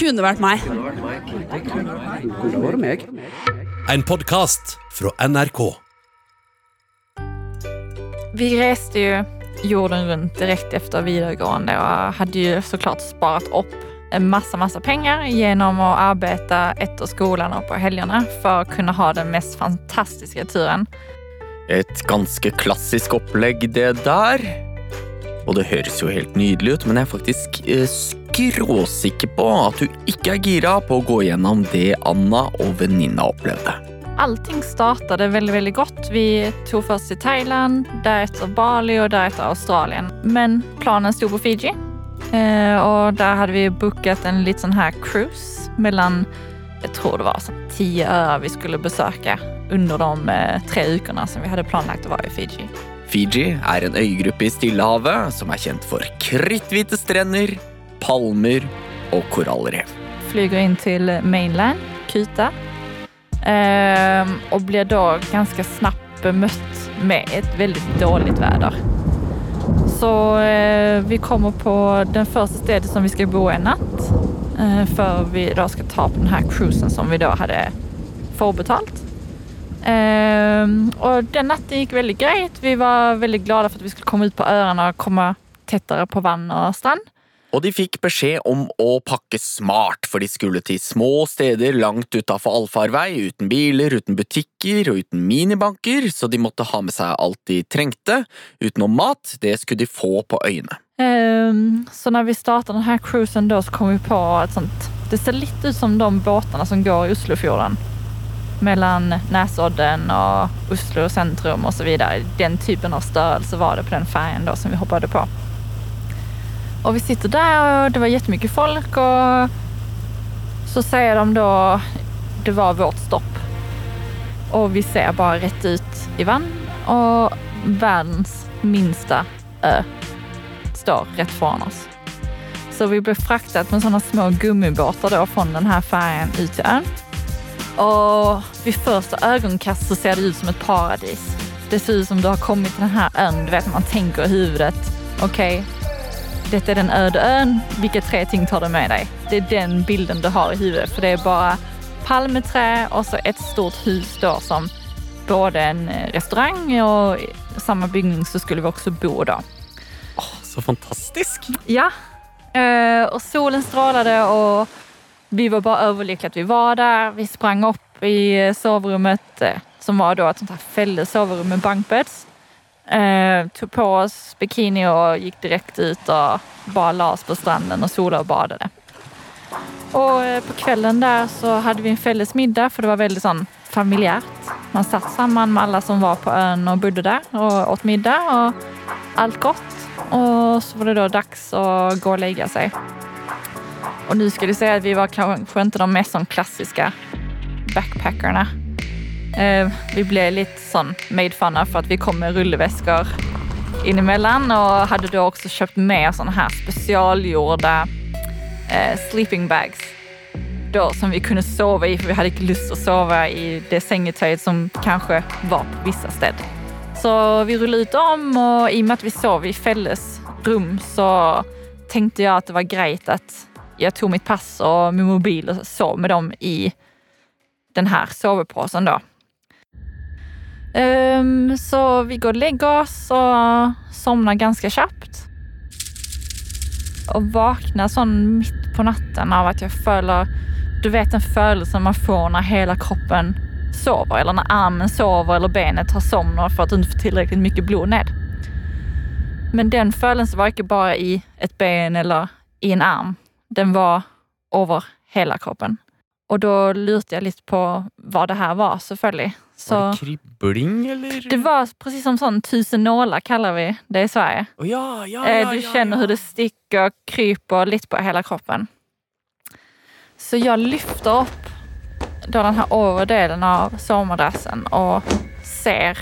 kunne vært meg. En podkast fra NRK. Vi reste ju jorden runt direkt efter videregående och hade ju såklart sparat upp en massa, massa pengar genom att arbeta efter skolan och på helgerna för att kunna ha den mest fantastiska turen. Et ganske klassisk opplegg, det der. Og det høres jo helt nydelig ut, men jeg er faktisk eh, skråsikker på at du ikke er gira på å gå gjennom det Anna og venninna opplevde. Allting startade väldigt, väldigt gott. Vi tog först till Thailand, därefter Bali och därefter Australien. Men planen stod på Fiji. Eh, och där hade vi bokat en liten sån här cruise mellan, jag tror det var så tio öar vi skulle besöka under de eh, tre veckorna som vi hade planlagt att vara i Fiji. Fiji er en øygruppe i Stillehavet som er kjent for kritthvite strender, palmer och korallrev. Flyger in till mainland, Kuta. Ehm, och blir då ganska snabbt bemött med ett väldigt dåligt väder. Så eh, vi kommer på den första stället som vi ska bo en natt. Eh, för vi då ska ta på den här cruisen som vi då hade förbetalt. Eh, och den natten gick väldigt grejt. Vi var väldigt glada för att vi skulle komma ut på öarna och komma tättare på vann och strand. Og de fikk beskjed om å pakke smart, for de skulle til små steder langt utafor allfarvei, uten biler, uten butikker og uten minibanker, så de måtte ha med seg alt de trengte. Utenom mat, det skulle de få på øyene. Um, Så när vi startade den här cruisen då så kom vi på ett sånt, det ser lite ut som de båtarna som går i Oslofjorden. Mellan Näsodden och Oslo centrum och så vidare. Den typen av störelse var det på den färjan då som vi hoppade på. Och vi sitter där och det var jättemycket folk och så säger de då, det var vårt stopp. Och vi ser bara rätt ut i vann och världens minsta ö står rätt från oss. Så vi blev fraktat med sådana små gummibåtar då från den här färjan ut till ön. Och vid första ögonkast så ser det ut som ett paradis. Det ser ut som du har kommit till den här ön. Du vet, man tänker i huvudet, okej, detta är den öde ön. Vilka tre ting tar du med dig? Det är den bilden du har i huvudet. För det är bara palmeträ och så ett stort hus då som både en eh, restaurang och samma byggning så skulle vi också bo då. Så fantastisk! Ja, eh, och solen strålade och vi var bara överlyckliga att vi var där. Vi sprang upp i eh, sovrummet som var då ett sånt här fälles sovrum med bunkbeds. Eh, tog på oss bikini och gick direkt ut och bara la oss på stranden och solade och badade. Och eh, på kvällen där så hade vi en fällesmiddag för det var väldigt sån familjärt. Man satt samman med alla som var på ön och bodde där och åt middag och allt gott. Och så var det då dags att gå och lägga sig. Och nu ska du säga att vi var kanske inte de mest som klassiska backpackerna. Eh, vi blev lite sån made fun för att vi kom med rullväskor in emellan och hade då också köpt med såna här specialgjorda eh, sleeping bags. Då som vi kunde sova i för vi hade inte lust att sova i det sängetöjet som kanske var på vissa ställen. Så vi rullade ut dem och i och med att vi sov i Felles rum så tänkte jag att det var grejt att jag tog mitt pass och min mobil och sov med dem i den här sovepåsen då. Um, så vi går och lägger oss och somnar ganska snabbt. Och vaknar sån mitt på natten av att jag följer, du vet den födelsen man får när hela kroppen sover eller när armen sover eller benet har somnat för att du inte får tillräckligt mycket blod ned. Men den födelsen var inte bara i ett ben eller i en arm. Den var över hela kroppen. Och då lutade jag lite på vad det här var såklart så Var det kribling, eller? det var precis som sån tusen nålar kallar vi det i Sverige. Å ja, ja, Eh, ja, Du känner hur det sticker, kryper lite på hela kroppen. Så jag lyfter upp då den här övre delen av sovmadrassen och ser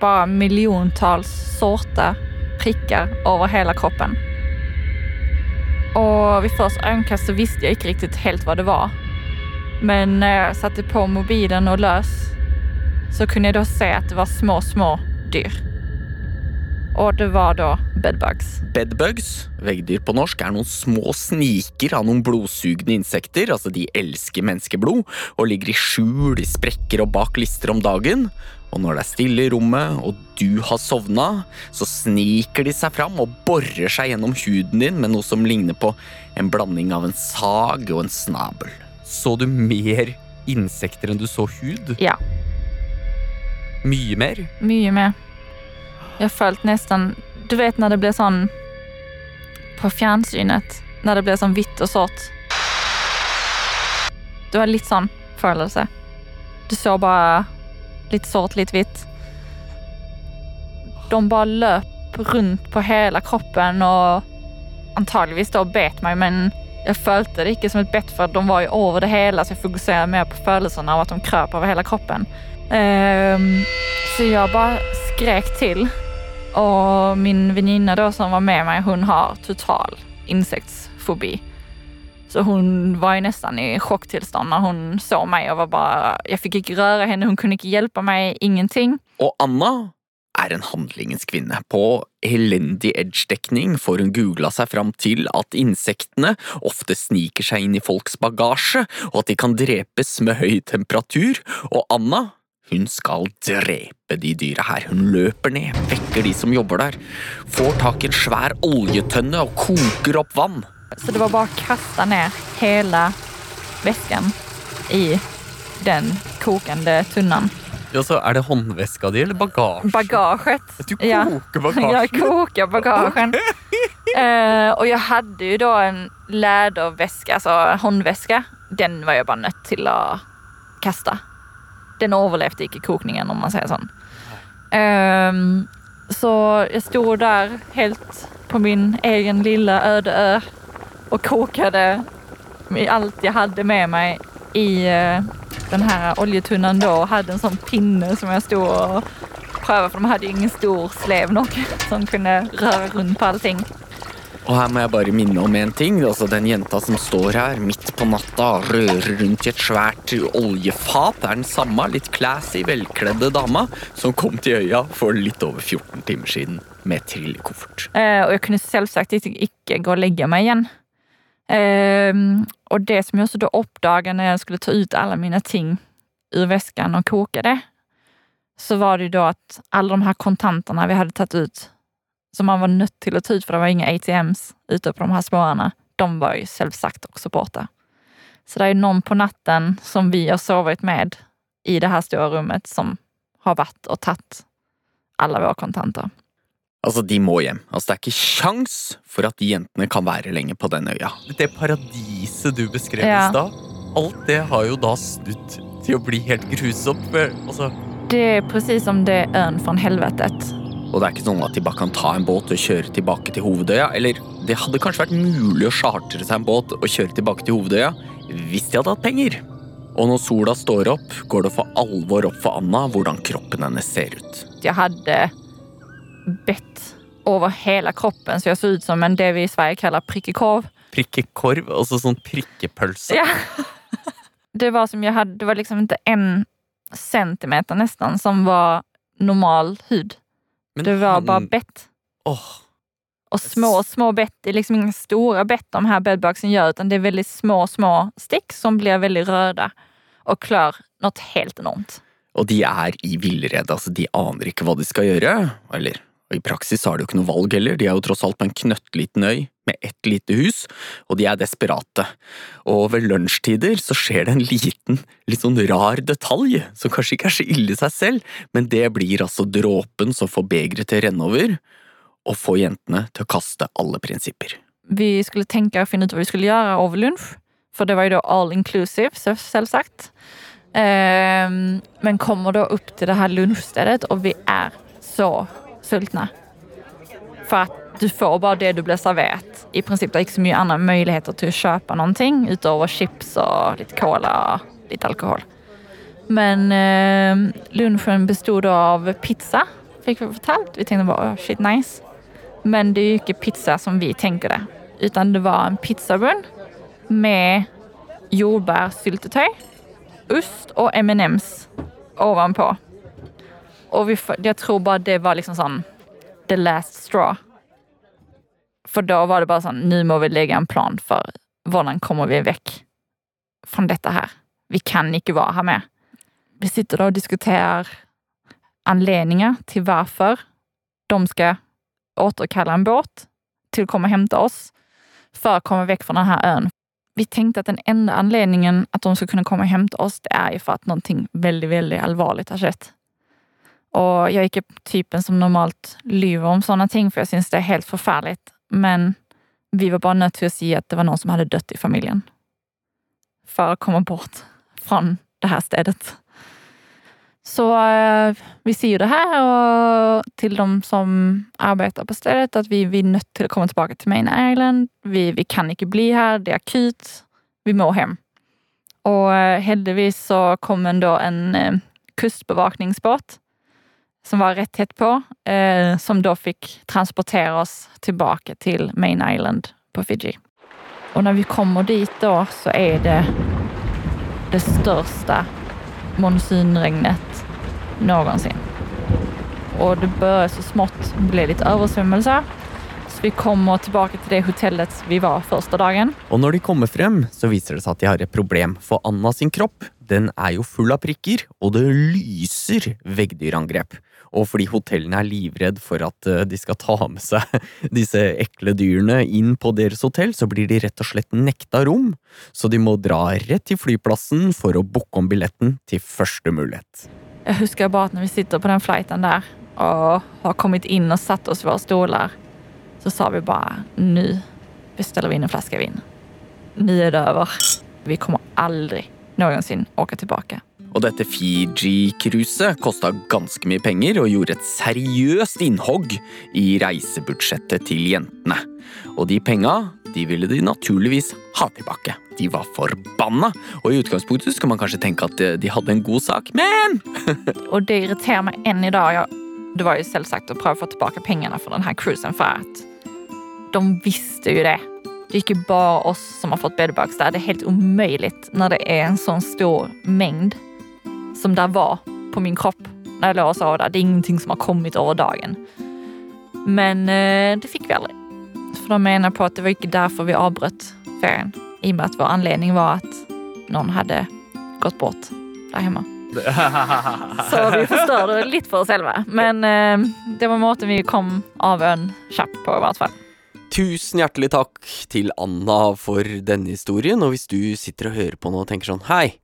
bara miljontals sorta prickar över hela kroppen. Och vid första ögonkast så visste jag inte riktigt helt vad det var. Men när jag satte på mobilen och lös så kunde jag då se att det var små, små dyr. Och det var då bedbugs. Bedbugs, veggdyr på norsk, er noen små sniker av noen blodsugende insekter. Altså, de elsker menneskeblod og ligger i skjul, i sprekker og bak lister om dagen. Og når det er stille i rommet, og du har sovna, så sniker de seg fram og borer seg gjennom huden din med noe som ligner på en blanding av en sag og en snabel. Så du mer insekter enn du så hud? Ja, Mye mer? mycket mer. Jag följt nästan, du vet när det blir sån på fjärrsynet. när det blir sån vitt och sort. Du har lite sån følelse. Du såg bara lite sort, lite vitt. De bara löp runt på hela kroppen och antagligen då bet mig men jag följde det inte som ett bett för de var ju över det hela så jag fokuserade mer på födelserna och att de kröp över hela kroppen. Um, så jag bara skrek till och min väninna då som var med mig hon har total insektsfobi. Så hon var ju nästan i chocktillstånd när hon såg mig och var bara, jag fick inte röra henne, hon kunde inte hjälpa mig, ingenting. Och Anna er en handlingens kvinne. På elendig edge-dekning får hun googla seg fram til at insektene ofte sniker seg inn i folks bagasje, og at de kan drepes med høy temperatur. Og Anna hun skal drepe de dyra her. Hun løper ned, vekker de som jobber der, får tak i en svær oljetønne og koker opp vann. Så det var bara att kasta ner hela væsken i den kokande tunnan. Ja, så Er det håndveska di eller bagasje? Bagaget. Du Ja. koker bagasjen? Jag kokade bagagen. Eh, och jag hade ju då en läderväska, alltså handväska. Den var jag bara nött till att kasta. Den överlevde inte kokningen om man säger så. Ehm, så jag stod där helt på min egen lilla öde ö och kokade allt jag hade med mig i eh, den här oljetunnan då och hade en sån pinne som jag stod och prövade för de hade ju ingen stor slev nog som kunde röra runt på allting. Og her må jeg bare minne om en ting. altså Den jenta som står her midt på natta og rører rundt i et svært oljefat, er den samme litt classy, velkledde dama som kom til øya for litt over 14 timer siden med trillekoffert. Eh, och jag kunde självsagt inte, gå och lägga mig igen. Ehm, och det som jag så då uppdagade när jag skulle ta ut alla mina ting ur väskan och koka det, så var det ju då att alla de här kontanterna vi hade tagit ut, som man var nött till att ta ut för det var inga ATMs ute på de här spårarna, de var ju självsagt också borta. Så det är någon på natten som vi har sovit med i det här stora rummet som har varit och tagit alla våra kontanter. Altså, De må hjem. Altså, Det er ikke sjans for at de jentene kan være lenge på den øya. Det paradiset du beskrev Ja. i stad, alt det har jo da snudd til å bli helt grusomt. Altså, Det är precis som det är ön från helvetet. Og det er ikke sånn at de bare kan ta en båt og kjøre tilbake til hovedøya. Eller det hadde kanskje vært mulig å chartre seg en båt og kjøre tilbake til hovedøya hvis de hadde hatt penger. Og når sola står opp, går det for alvor opp for Anna hvordan kroppen hennes ser ut. Jag hade bett över hela kroppen så jag såg ut som en det vi i Sverige kallar prickig korv. prikkekorv, altså sånn prikkepølse. Ja. Det var som jag hade, det var liksom inte en centimeter nästan som var normal hud. Men Det var han- bara bett. Åh, Och små, små bett. Det är liksom inga stora bett de här bedbugsen gör utan det är väldigt små, små stick som blir väldigt röda och klör något helt enormt. Og de er i villrede, altså de aner ikke hva de skal gjøre. Eller og i praksis har de jo ikke noe valg heller, de er jo tross alt på en knøttliten øy med ett lite hus, og de er desperate. Og ved lunsjtider så skjer det en liten, litt sånn rar detalj, som kanskje ikke er så ille i seg selv, men det blir altså dråpen som får begeret til å renne over, og får jentene til å kaste alle prinsipper. vi skulle tänka och finna ut vad vi skulle göra över lunch. För det var ju då all inclusive, selvsagt. självsagt. Men kommer då upp till det här lunchstället och vi är så sultna. För att du får bara det du blir serverat. I princip det är inte så mycket andra möjligheter till att köpa någonting utöver chips och lite cola och lite alkohol. Men eh, lunchen bestod av pizza, fick vi fortalt. Vi tänkte bara, oh, shit nice. Men det är ju inte pizza som vi tänker det. Utan det var en pizzabun med jordbärssyltetøy, ost och M&M's ovanpå. Och vi, jag tror bara det var liksom sån, the last straw. För då var det bara så nu må vi lägga en plan för hvordan kommer vi väck från detta här. Vi kan inte vara här med. Vi sitter då och diskuterar anledningar till varför de ska återkalla en båt till att komma och hämta oss för att komma väck från den här ön. Vi tänkte att den enda anledningen att de ska kunna komma och hämta oss, det är ju för att någonting väldigt, väldigt allvarligt har skett. Och jag gick upp typen som normalt lyver om sådana ting för jag syns det är helt förfärligt. Men vi var bara nöjda till att se att det var någon som hade dött i familjen. För att komma bort från det här stället. Så eh, vi ser ju det här och till de som arbetar på stället att vi, vi är nöjda till att komma tillbaka till Main Island. Vi, vi kan inte bli här, det är akut. Vi må hem. Och eh, heldigvis så kom ändå en eh, kustbevakningsbåt som var rätt tätt på, eh, som då fick transportera oss tillbaka till Main Island på Fiji. Och när vi kommer dit då så är det det största monsunregnet någonsin. Och det börjar så smått bli lite översvämmelse. Så vi kommer tillbaka till det hotellet vi var första dagen. Och när de kommer fram så visar det sig att de har ett problem, för Anna sin kropp den är ju full av prickar och det lyser veggdyrangrep. Og fordi hotellene er livredd for at eh, de skal ta med seg disse ekle dyrene inn på deres hotell, så blir de rett og slett nekta rom, så de må dra rett til flyplassen for å booke om billetten til første mulighet. Jag husker bara att när vi sitter på den flighten där och har kommit in och satt oss i våra stolar så sa vi bara nu beställer vi in en flaska vin. Nu är det över. Vi kommer aldrig någonsin åka tillbaka. Og dette Fiji-cruiset kosta ganske mye penger og gjorde et seriøst innhogg i reisebudsjettet til jentene. Og de penga de ville de naturligvis ha tilbake. De var forbanna, og i utgangspunktet skulle man kanskje tenke at de hadde en god sak, men Och det irriterar mig än idag. Jag, det var ju å att å få tillbaka pengarna for den här cruisen för att de visste ju det. Det är inte bara oss som har fått bedbugs där. Det är helt omöjligt när det är en sån stor mängd som där var på min kropp när jag låg och sov där. Det är ingenting som har kommit över dagen. Men eh, det fick vi aldrig. För de menar på att det var inte därför vi avbröt ferien. I och med att vår anledning var att någon hade gått bort där hemma. Så vi förstörde lite för oss själva. Men eh, det var måten vi kom av ön kjapt på i hvert fall. Tusen hjertelig takk til Anna for denne historien, og hvis du sitter og hører på nå og tenker sånn Hei,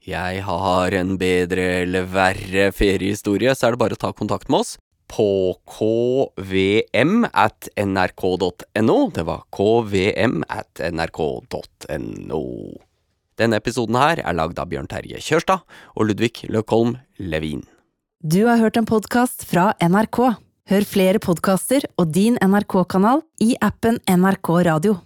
jeg har en bedre eller verre feriehistorie, så er det bare å ta kontakt med oss på kvm at nrk.no. Det var kvm at nrk.no. Denne episoden her er lagd av Bjørn Terje Kjørstad og Ludvig Løkholm Levin. Du har hørt en podkast fra NRK. Hør flere podkaster og din NRK-kanal i appen NRK Radio.